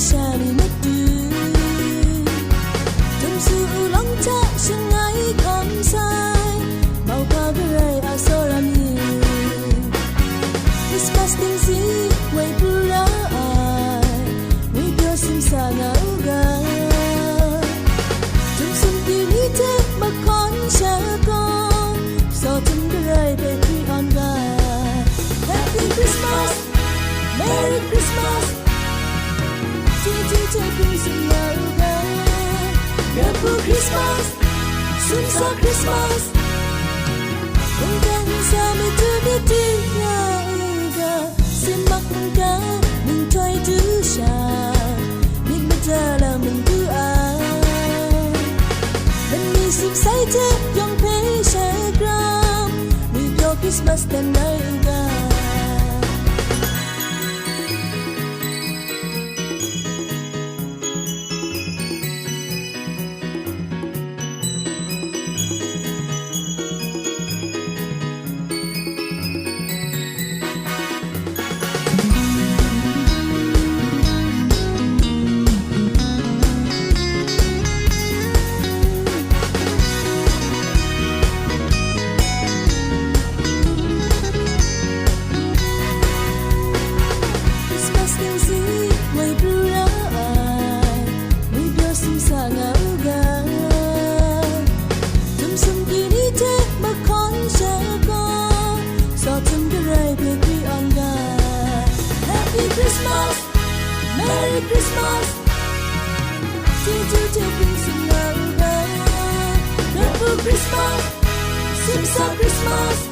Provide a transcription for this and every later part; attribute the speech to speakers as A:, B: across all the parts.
A: sunshine in the for Christmas. Kung kan sa mi tu mi tu ya uga Simak Merry Christmas To love Christmas. Christmas.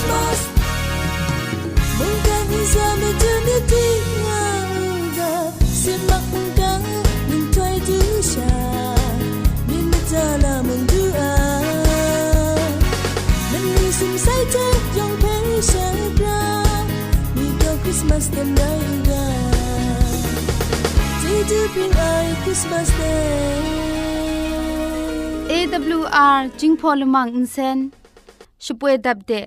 A: Christmas. Mong cả những giờ mình chưa biết đi ngờ Xin mặc mong đắng mình thay thứ trà Nên bây giờ là mình thứ à. Mình đi xung say thế dòng thấy sẽ ra. Vì câu Christmas đêm nay ra. Thế chứ bình ai Christmas Day
B: AWR jingpolumang insen. Shupwe dabde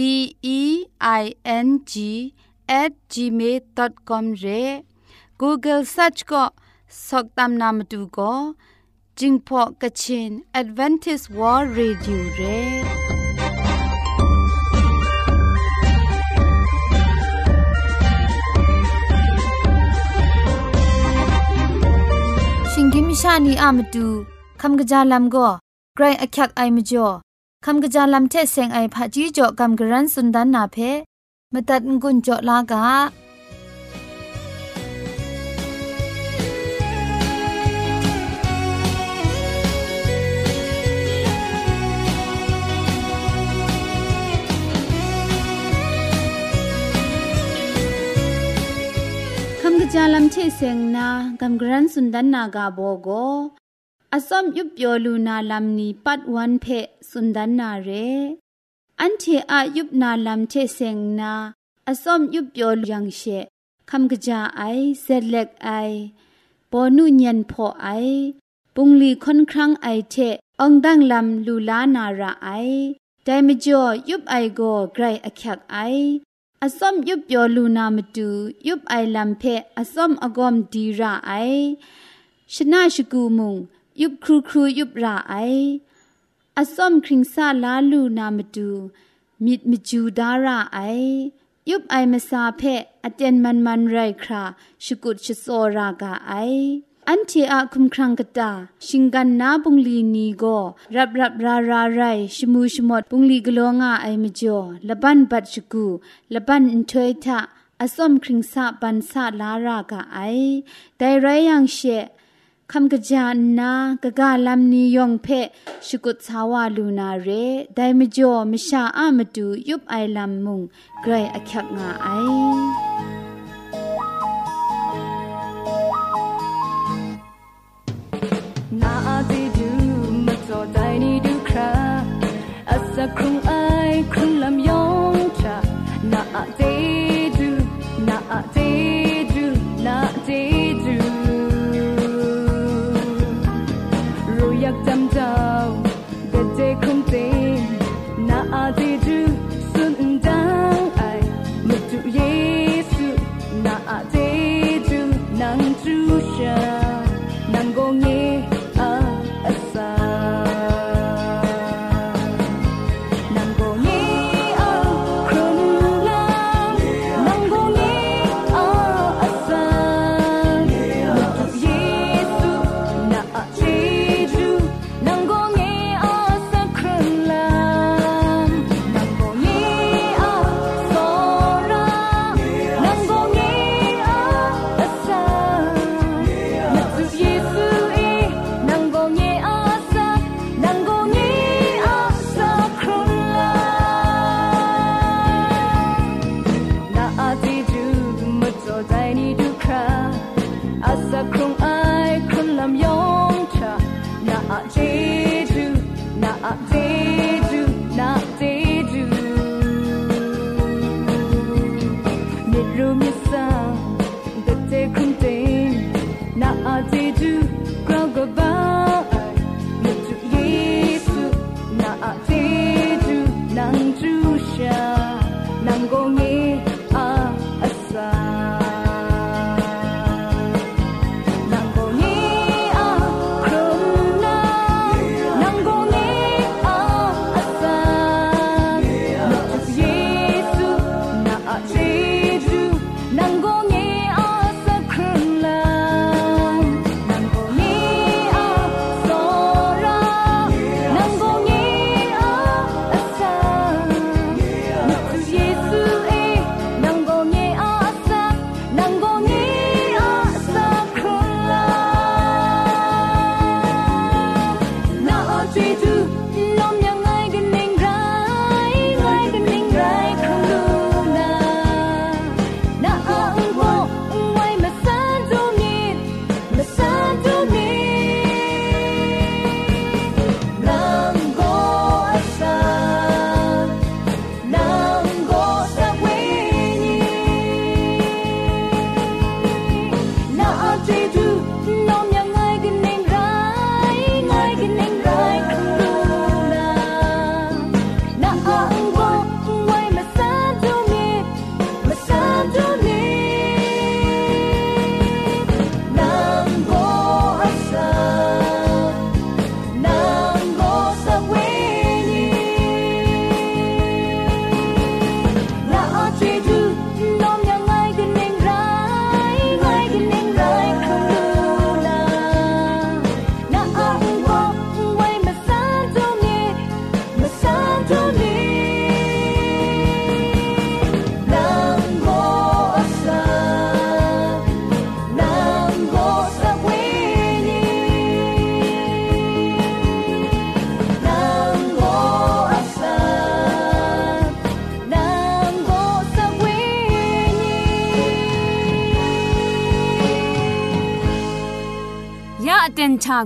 A: D E I N G at gmail.com ရဲ Google search ก็สอกตามนามดูก็จิงพอกะชิน Advantage World Radio เร
B: ชิงกิมชานีอามดู คำกะจาลัมเทเซงไอผาจีจ่อคำกะรันสุนดันนาเพมตัดงุนจ่อลากาจาลัมเทเซงนากำกรันสุนดันนากาโบโก อสอมยุบยอลูนาลัมนีปัดวันเพสุนดันนาเร อันเทอายุบนาลัมเชเซงนาอสอมยุบยอลยังเชคำกะจาไอเซเล็กไอปอนุญันพอไอ ปุงลีค่อนครั้งไอเทองดังลำลูลานาราไอแต่มจ่อยุบไอโกไกรอคักไออสอมยุบยอลูนามาดูยุบไอลำเพอสอมอกอมดีราไอชนะชกูมุง ยุบครูครูยุบราไออสอมคริงซาลาลูนามาดูมิดมิจูดาราไอยุบไอมาซาเพอเจนมันมันไรคราชกุดชโซรากาไออันเทอาคุมครังกตาชิงกันนาบุงลีนีโกรับรับราราไรชมูชมดบุงลีกลงอาไอมจ่อละบันบัดชกูละบันอินทวยทะอสมคริงสะบันสะลารากาไอแต่ไรยังเช คำกะจานนากะกาลัมนียองเพชกุดสาวาลูนาเรไดมจ่อมชาอามตูยุบไอลัมมุงไกรอคักงาไอ
C: ครุงไอค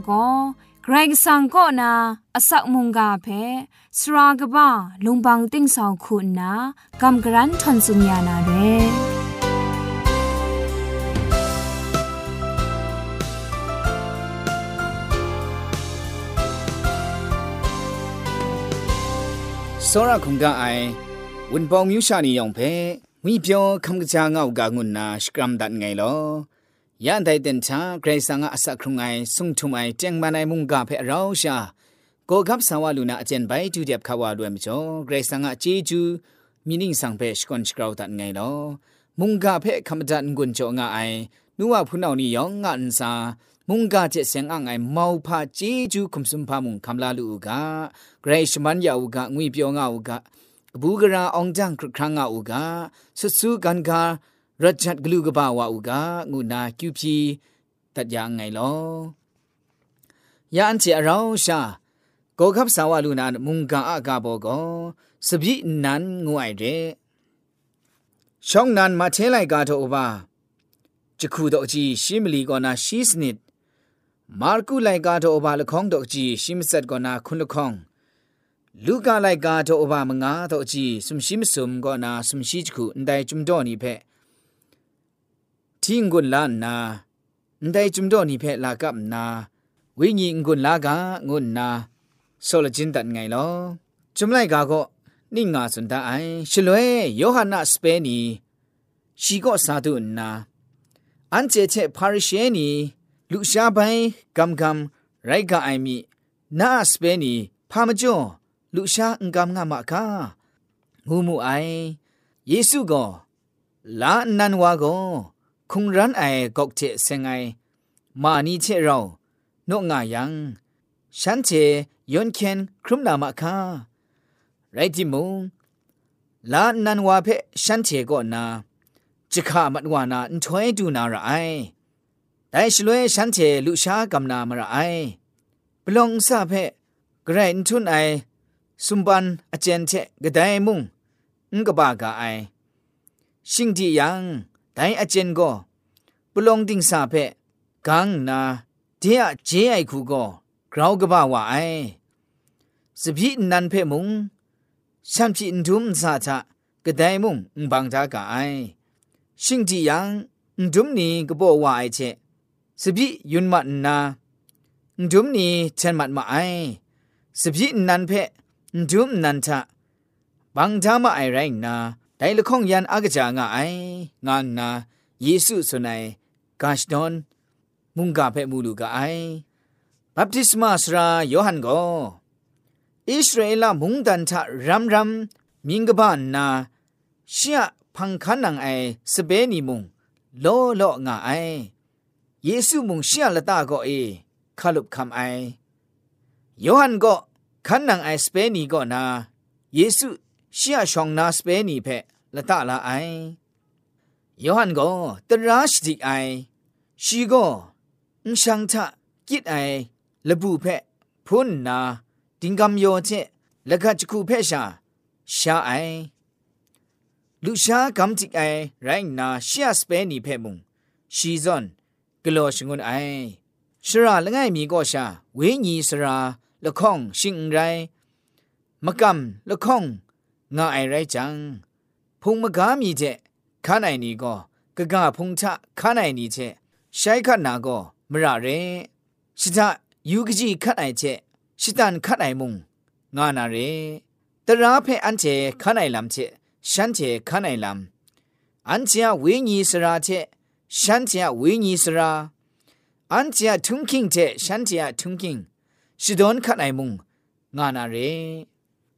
C: ကောဂရိုက်ဆန်ကောနာအဆောက်မုံကဖဲစရာကဘာလုံပန်းတင်းဆောင်ခုနာကမ်ဂရန်ထွန်စဉာနာတဲ့စောရခုံကအိုင်ဝန်ပေါမျိုးရှာနေအောင်ဖဲငွေပြောခမ်ကချာငောက်ကငွန်းနာစကရမ်
D: ဒတ်ငိုင်လော ยา
C: นไดเด
E: นชาเกรซังอาสักครุงไอสุงทุมไอเจงมาไนมุงกาเพเรา
D: ชาโกกับสาวาลูนาอาจารย์ไปจูเดียบขาวาด้วยมิจอเกรซังอาเจจูมินิงสังเพชกอนชกราวตันไงลอมุงกาเพคำจันกุนจงไอนัวพูนเอานี่ยองงานซามุงกาเจเสียงอ่างไอเมาพาเจจูคุมสุมพามุงคำลาลูกาเกรชมันยาวกางุยเปียวงาวกาบูกราองจังครั้งงาวกาสุสุกันกา ရဂျတ်ဂလူကဘာဝဥကငုနာကျူဖြီတတ်ကြငိုင်လောယန်ချီအရောင်းရှာကိုကပ်ဆာဝလူနာမုန်ကာအကဘောကောစပိနန်ငွိုင်တဲ့ရှောင်းနန်မထဲလိုက်ကားတော့ဘာဂျခုတော့အကြီးရှီမလီကောနာရှီစနစ်မာကုလိုက်ကားတော့ဘာလခေါင်းတော့အကြီးရှီမဆက်ကောနာခွန်းလခေါင်းလူကလိုက်ကားတော့ဘာမငါတော့အကြီးစုံရှိမစုံကောနာစုံရှိချခုအန်တိုင်ဂျုံတော့နိဖက် ทิ้งกุนลานนาอันไดจุมดอนี่เพลากับนาวิญญงกุนลากางุนนาโซลจินตันไงลอจุมไลกาก็นิ่งงาสุนตาไอชลวยโยฮันนาสเปนีชีก็สาธุนาอันเจเชพาริเชนีลุชาไปกัมกัมไรกะไอมีนาสเปนีพามจ่อลุชาอังกัมงามะกางูมูไอเยซูก็ลานันวาก็ คุงรันไอกอกเจเซงไอมานีเชเราโนงายังฉันเจยอนเคนครุมนามะคาไรจิมุงลานันวาเพฉันเจก็นาจิกามัดวานาอันถอยดูนาระไอแต่ชลวยฉันเจลุชากำนามระไอปลองซาเพกระไรทุนไอสุมบันอาเจนเชกระไดมุงงกบากาไอชิงที่ยัง ไดอาเจนก็ปลงดิงซาเพกังนาเดียเจไอคูก็กราวกบาวาไอสพีนันเพมุงฉันพี่อินทุมซาทะกระไดมุงบังจากาไอชิงจียังดุมนีกบ่ว่าไอเชสบิยุนมัดนาดุมนีเชนมัดมาไอสบินันเพดุมนันทะบังทามาไอไรนา ไดละข้องยันอากจางไองานนาเยซูสุนัยกาชดอนมุงกาเพมูลูกาไอบัพติศมาสราโยฮันโกอิสราเอลมุงดันทะรัมรัมมิงกบานนาเชียพังคันนังไอสเปนีมุงโลโลงาไอเยซูมุงเชียละตาก็เอคาลุบคำไอโยฮันโกคันนังไอสเปนีก็นาเยซูเชียชองนาสเปนีเพ ละตาละไอโยฮันก็ตราชดิไอชีก็อุชังทะกิดไอละบุเพพุนนาดิงกำโยเจละกัจคูเพชาชาไอလူရှားကမ်တိအိုင်ရိုင်းနာရှီယစပဲနီဖဲမုံရှီဇွန်ဂလောရှငွန်အိုင်ရှရာလငယ်မီကောရှာဝင်းညီစရာလခေါင်ရှင်ရိုင်းမကမ်လခေါင်ငါအိုင်ရိုင်းချံ ဖုံမကားမိချက်ခါနိုင်နီကောကကဖုံချခါနိုင်နီချက်ရှိုက်ခနာကောမရရဲရှိသယူကကြီးခတ်နိုင်ချက်ရှိတန်ခတ်နိုင်မုံငါနာရဲတရာဖဲအန်ချေခါနိုင်လမ်ချက်ရှမ်းချေခါနိုင်လမ်အန်ချာဝင်းကြီးစရာချက်ရှမ်းချာဝင်းကြီးစရာအန်ချာထုံကင်းချက်ရှမ်းချာထုံကင်းရှိဒွန်ခတ်နိုင်မုံငါနာရဲ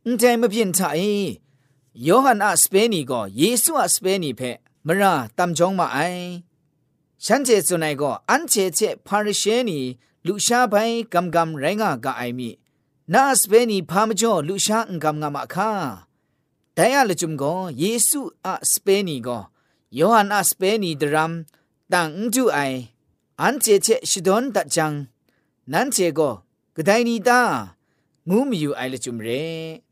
D: အန်တိုင်မပြင်းချအေး ယောဟန်အစပဲနီကိုယေရှုအစပဲနီဖက်မရာတမ်ဂျုံမအိုင်ရှန်ချေစုန်နိုင်ကိုအန်ချေချေဖာရရှဲနီလူရှားပိုင်းဂမ်ဂမ်ရိုင်းငါကအိုင်မီနာစပဲနီဖာမကျော်လူရှားအင်ဂမ်ငါမအခါဒိုင်ရလချုံကိုယေရှုအစပဲနီကိုယောဟန်အစပဲနီဒရမ်တန်ကျူအိုင်အန်ချေချေရှီဒွန်တချန်နန်ချေကိုဂဒိုင်နီတာငူးမီယူအိုင်လချုံရဲ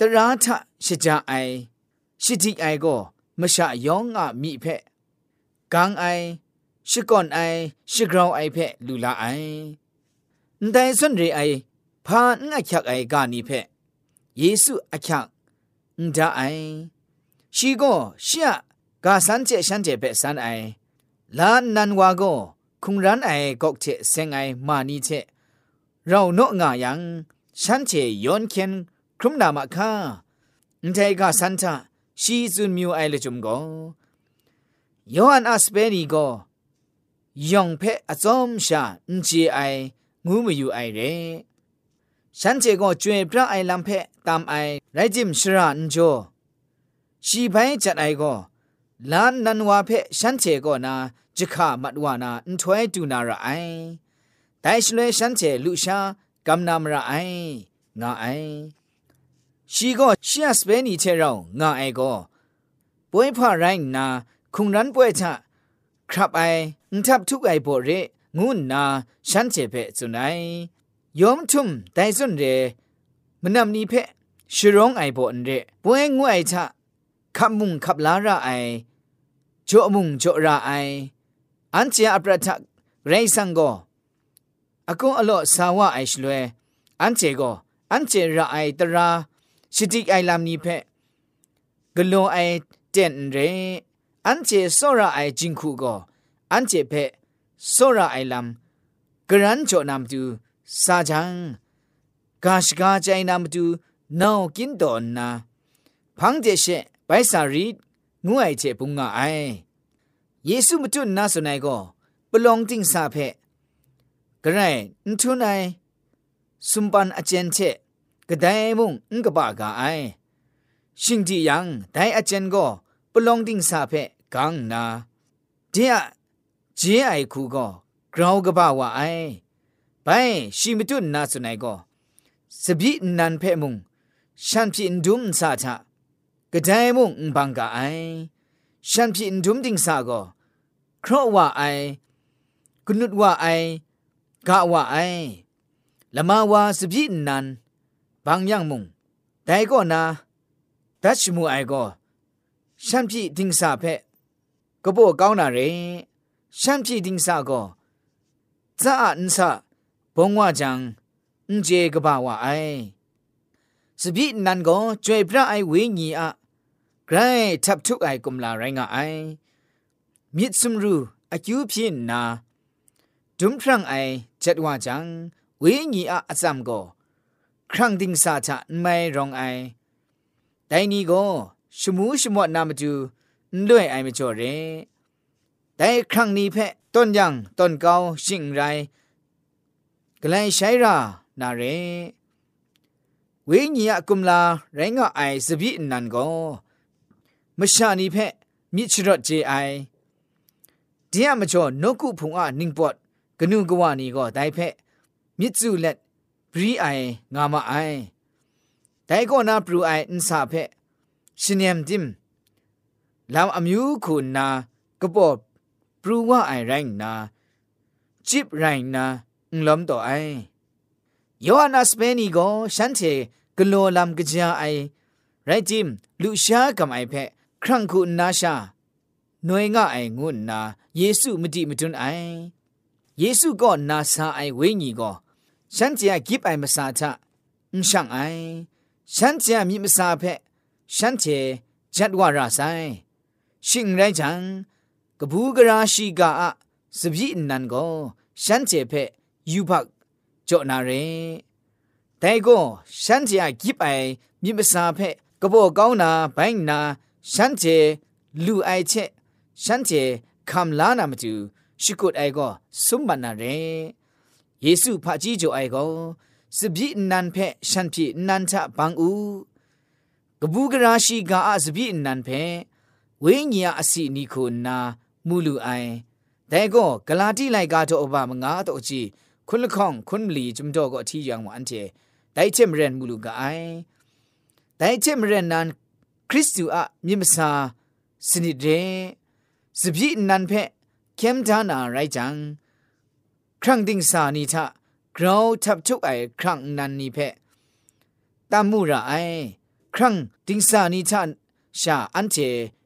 D: ตราทะชะจาไอชิติไอก็มะชะยองอะมีเพะกังไอชิก่อนไอชิกราวไอเพะลูลาไอแต่ส่วนเรไอพานอักยักไอกานีเพะเยซูอักยักดาไอชีก็เสียกาสันเจฉันเจเปสันไอลานนันวาโกคุงรันไอกอกเจเซงไอมานีเจเราโนงายังฉันเจย้อนเคียน ครุมนามาคาอินเทกาสันทาชีซุนมิวไอเลจุมโกยออันอัสเปนีโกยองเพอซอมชาอินเจไองูมอยู่ไอเรฉันเจก็จวยพระไอลำเพตามไอไรจิมชราอันโจชีไปจัดไอก็ลานนันวาเพฉันเจก็นาจิกามัดวานาอินถวยดูนาระไอแต่ชลวยฉันเจลุชากำนามระไองาไอ ชีก็เชียสเปนีเชเรางาไอก็ป่วยพาไรนาคงรันป่วยชะครับไอทับทุกไอโบเรงูนาฉันเจเพจุนัยยอมทุ่มไดซุนเรมนำนี้เพะชิร้องไอโบนเรป่วยงูไอชะขับมุงขับลาระไอจ่อมุงจ่อระไออันเจียอปรัทักไรสังโชิติไอลามนี้เพกโลไอเจนเรอันเจโซระไอจิงคูโกอันเจเพโซระไอลามกรันโจนามดูซาจังกาชกาใจนามดูนาวกินดอนนาพังเจเชไปสารีงูไอเจปุงอาไอเยซูมจุนนาสนายก็ปลองจิงซาเพกระไรนทุนไอสุมปันอเจนเช กระไดมุงอุกบะกาไอชิงจียังไดอเจนก็ปลองดิ่งสาเพกังนาเดียเจไอคูก็กราวกบะวไอไปชิมตุนนาสุนัยก็สบินันเพมุงฉันพินดุมสาทะกระไดมุงบังกาไอฉันพินดุมดิ่งสาก็ครอว่าไอกนุดว่าไอกะว่าไอละมาวาสบินัน บางอย่างมุงแต่ก็นาดัชมูไอก็ฉันพี่ดิงสาเพะก็บอกก้าวนาเรฉันพี่ดิงสาก็จะอ่านซะบงว่าจังอุเจกบ่าวว่าไอสบินันก็จวยพระไอเวญีอะไกรทับทุกไอกุมลาไรงาไอมิดสมรูอายุพินนาดุมพรังไอจัดว่าจังเวญีอะอาจามก็ ครั้งดิงสาชะไม่รองไอแต่นี้ก็ชมูชมวดนามาจูด้วยไอไม่จอเรแต่ครั้งนี้เพะต้นยังต้นเกาสิ่งไรก็เลยใช้รานาเรวิญญากุมลาแรงอไอสบิอนันก็ม่ชานี้เพะมิชรเจไอเดียมาจอนกุพงอ่านิงปอดกนูกว่านี่ก็ได้เพะมิจูเล็ รีไองามาไอแต่ก็นาปรูไออินซาเพชินยมดิมลาวอมิวคุณนากระบอกปรูว่าไอแรงนาจิบแรงนาอุลมต่อไอยอนาสเปนีก็ฉันเทกโลลำกจาไอไรจิมลุชากับไอเพครั้งคุณนาชาหน่วยง่ายงุนนาเยซูมติมตุนไอเยซูก็นาซาไอเวญีก็ ฉันจะกิบไอมาสาทะมช่างไอฉันจะมีมาสาเพฉันจะจัดว่าราไซชิงไรจังกบูกราชีกาอะสบีนันก็ฉันจะเพยูพักจอนาเรแต่ก็ฉันจะกิบไอมีมาสาเพกบอกเก้านาไปนาฉันจะลู่ไอเชฉันจะคำลานามาจูชิกุดไอก็สมบัตินาเร ယေစုဖာကြီးကြိုအိုင်ကောစပိနန်ဖဲရှန်ဖြီနန်ချဘန်ဦးကပူကရာရှိကအစပိနန်ဖဲဝိညာအစီနီကိုနာမူလူအိုင်တဲကောဂလာတိလိုက်ကတော့အဘမငါတော့ကြည့်ခွန်းလခေါင်ခွန်းမလီဂျုံတော့ကအထီးရောင်ဝအန်တဲ့ဒိုက်ချင်မရန်မူလူကအိုင်ဒိုင်ချင်မရန်နန်ခရစ်တုအမြင့်မစာစနစ်တဲ့စပိနန်ဖဲကမ်ဒါနာရိုက်ချန် ครั้งดิ่งสานีทะกราวทับทุกไอครั้งนันนีเพตามูระไอครั้งดิ่งสานีทะชาอันเจ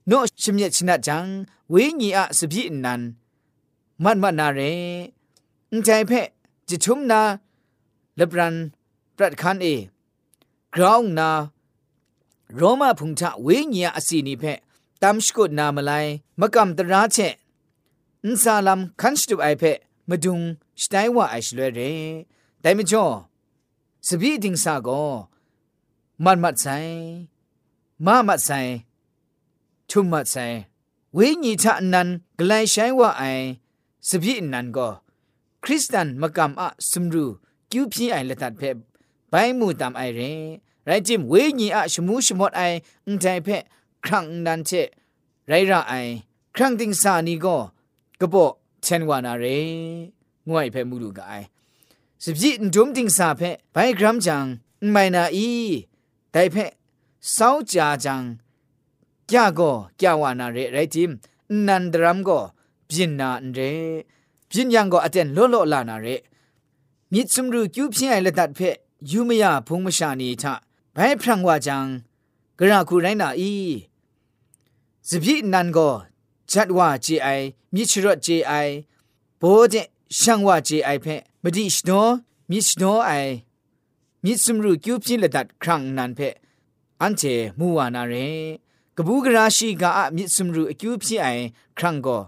D: โนชิมเยชินะจังเวญีอะสบินันมันมันนาเรอใจเพจิทุมนาเลบรันปรัดคันเอกราวนาโรมาพุงทะเวเนียอสีนิเพตามสกุดนามลายมะกำตราเชอินซาลัมคันสตุไอเพ มาดุงสไตว่าไอชลเรแต่ไม่จ่อสบีดิงซาโกมันมัดไซมามัดไซทุมมัดไซเวญีทะนันกลายใช้ว่าไอสบีนันก็คริสตันมากำอะสมรูคิวพี่ไอละตัดเพไปมูตามไอเรไรจิมเวญีอะชมูชมดไออุทัยเพครั้งนั้น เชนวานาเรงวยเพมูดูกายสิบจีตดุมติงซาเพไปกรัมจังไม่นาอีแต่เพเศร้าจาจังกาโกกาวานาเรไรจิมนันดรัมโกปินนาเรปินยังโกอเจนโลโลลานาเรมิดสมรูคิวเพียงละดัดเพยูมยาพงมชานีทะไปพรังวาจังกระคูไรนาอีสิบจีตนันโก จัดว่าจีไอมิชรอจีไอโบเจช่างว่าจีไอเพมดิชโนมิชโนไอมิสมรูคิวพินละดัดครั้งนั้นเพอันเจมูวานาเรกบูกราชีกาอมิสมรูคิวพิไอครั้งก็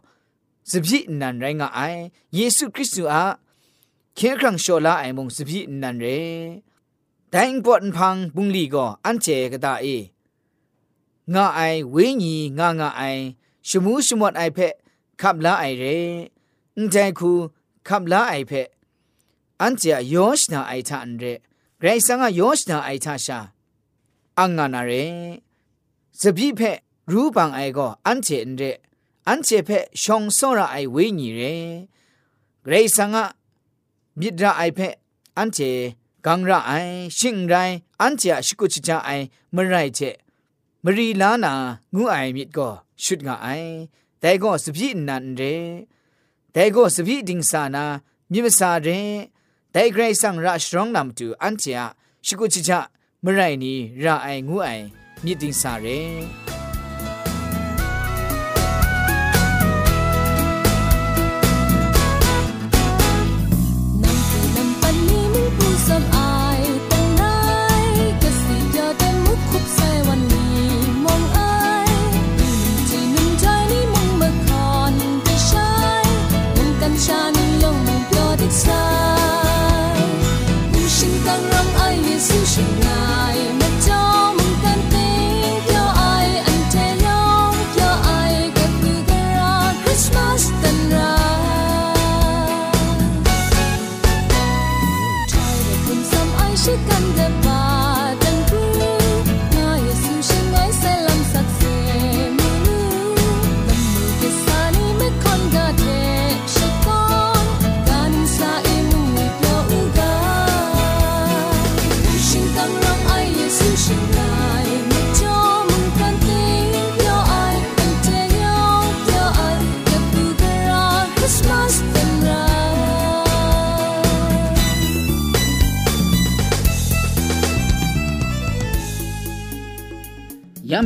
D: สบินันไรงาไอเยซูคริสต์อาเคครั้งโชลาไอมงสบินันเรแต่อิงปอดพังบุงลีก็อันเจกตาเองาไอเวญีงางาไอ ชมูชมวดไอเพขับลาไอเรนใจคูขับลาไอเพอันเจียอชนาไอทานเรไรสังยอชนาไอทาชาอังงานาเรสบีเพรูปังไอก็อันเจนเรอันเจเพชงซระไอเวญีเรไรสังมิดระไอเพอันเจกังระไอชิงไรอันเจชิกุจจาไอมไรเจ มรีลานางูไอมิดก็ชุดงาไอแต่ก็สบีนันเรแต่ก็สบีดิงสานามิมสาเรแต่ไกรสังราชร้องนำตูอันเจียชิกุจิจามไรนี้ราไองูไอมิดิงสาเร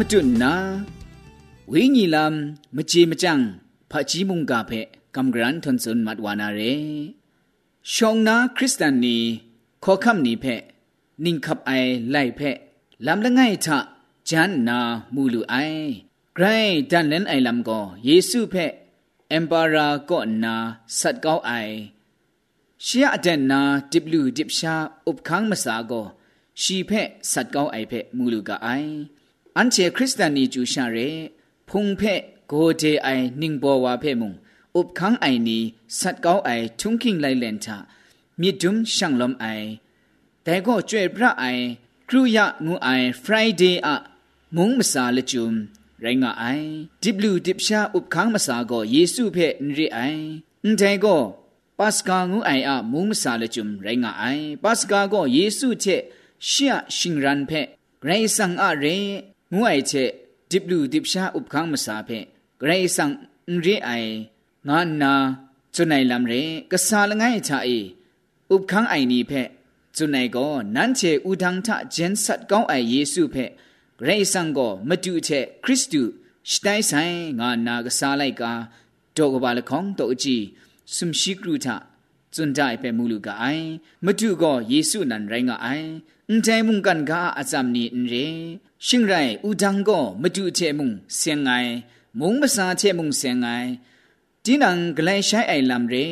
C: မတုနာဝိညာဉ်လမ်မကြေမကြံဖာကြီးမုန်ကဖဲကမ်ဂရန်ထွန်စွန်မတ်ဝါနာရေရှောင်းနာခရစ်စတန်နီခေါ်ခမ်နီဖဲနင်းခပ်အိုင်လိုက်ဖဲလမ်လငိုင်ထဂျန်နာမူလူ
D: အိုင်ဂရိုင်းတန်လန်အိုင်လမ်ကိုယေစုဖဲအမ်ပါရာကော့နာဆတ်ကောက်အိုင်ရှီယအဒန်နာတစ်ဘလူးတစ်ရှာဥပခန်းမစာကိုရှီဖဲဆတ်ကောက်အိုင်ဖဲမူလူကအိုင် 安且克里斯坦尼就像人，澎湃国际爱宁波话配蒙，乌康爱尼萨高爱重庆来连他，密中上龙爱，但个最不爱，主要我爱 Friday 啊，蒙不啥了就。ရင်ငါအိုင်ဒီဘလူးဒီပရှာဥပခန်းမစာကိုယေစုဖဲ့နရိအိုင်အန်တဲကိုပါစကာငူအိုင်အမုံမစာလချုံရင်ငါအိုင်ပါစကာကိုယေစုချက်ရှရရှင်ရန်ဖဲ့ဂရိဆန်အရေ ငွအိုက်ချက်ဒီပလူဒီပရှာဥပခန်းမစာဖဲဂရိဆန်ရီအိုင်ငါနာဇွနိုင်လမ်ရဲကဆာလငိုင်းချာအေဥပခန်းအိုင်နီဖဲဇွနိုင်ကောနန်းချေဥဒန်းထဂျန်ဆတ်ကောင်းအိုင်ယေစုဖဲဂရိဆန်ကောမတူချက်ခရစ်တုစတိုင်ဆိုင်ငါနာကစားလိုက်ကာတော့ကပါလခေါင်းတော့အကြည့်စမ်ရှိကရူထဇွန်တိုင်ပဲမူလူကအိုင်မတူကောယေစုနန်ရိုင်းကအိုင်အန်တိုင်မုန်ကန်ကအဇမ်နီအင်ရေရှင်ရိုင်ဥဒံကောမတူတဲ့မုံဆင်ငိုင်မုံမစာတဲ့မုံဆင်ငိုင်တင်းနံဂလိုင်ဆိုင်အိုင်လမ်ရေ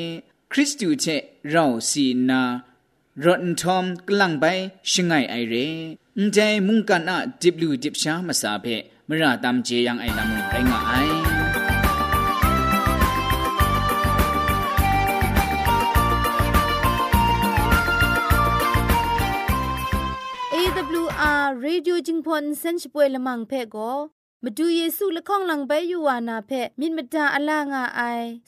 D: ခရစ်တုတဲ့ရောင်စီနာရွန်ထုံကလန်ပိုင်ရှင်ငိုင်အိုင်ရေအန်တဲမုန်ကနာဒီဘလူးဒီပရှာမစာဖဲမရတမ်ဂျေယန်အိုင်လမ်ရိုင်ငါအိုင် เรดิโอจิงพอนเซนช่วยละมังเพ่ก็มาดูเยซูละข้องหลังใบอยู่วานาเพ่มินมดาอลางาไอ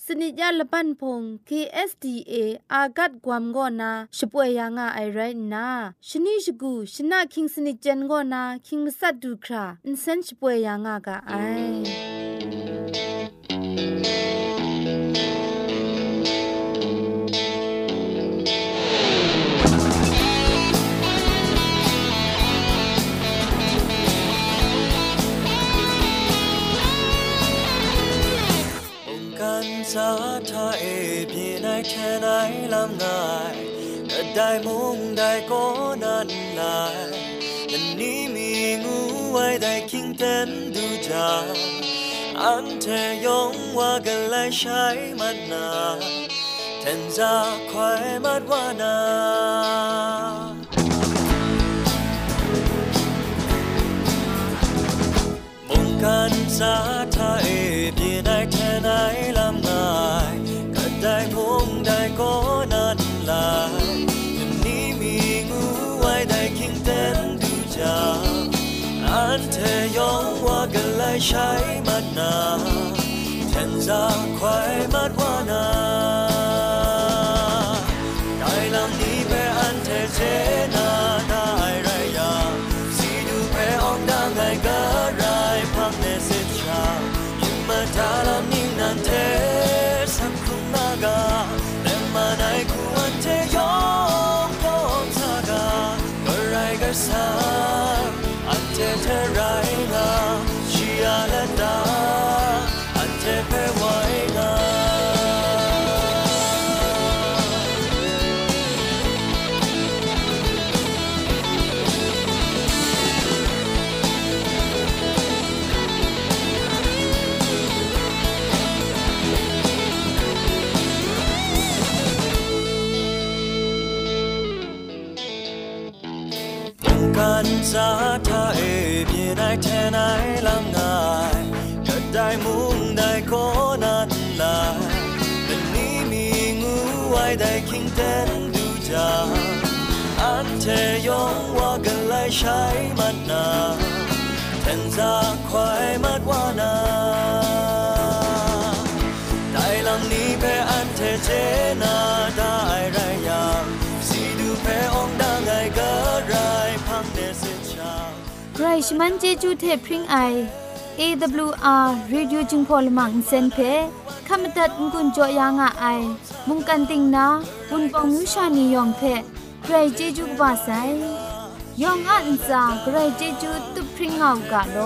D: สนิจยาละปันพง KSDA อากัดกวมก็นาช่วยยังาไอไรนาชนิชกูชนะคิงสนิจ
B: เจนก็นาคิงมัสัดดูคราอินเซนช่วยยางากาไอ
F: đến đưa trả anh thề giống qua gần lại trái mặt nà thành ra khỏe mắt qua nà กันสาันเธอยองว่ากันเลยใช้มัดนาแทนจาควายมัดว่านา กันซาทาเอพียได้แทนไหนลำงายก็ได้มุงได้โคนันลาเป็นนี้มีงูไว้ได้คิงเต้นดูจาอันเทยองว่ากันไลใช้มันนาแทนซาควายมัดว่านาได้ลำนี้เปอันเทเจนาได้ไร
B: ชมันเจจูเทพริงไอ AWR Radio จึงพอลมังเซนเพขมตัดงุนจอยางอ้ายมุงกันติงนาวุนปองมิวชานียองเพใครเจจูกบาไซยองอันซาใครเจจูตุพริงเอากาโล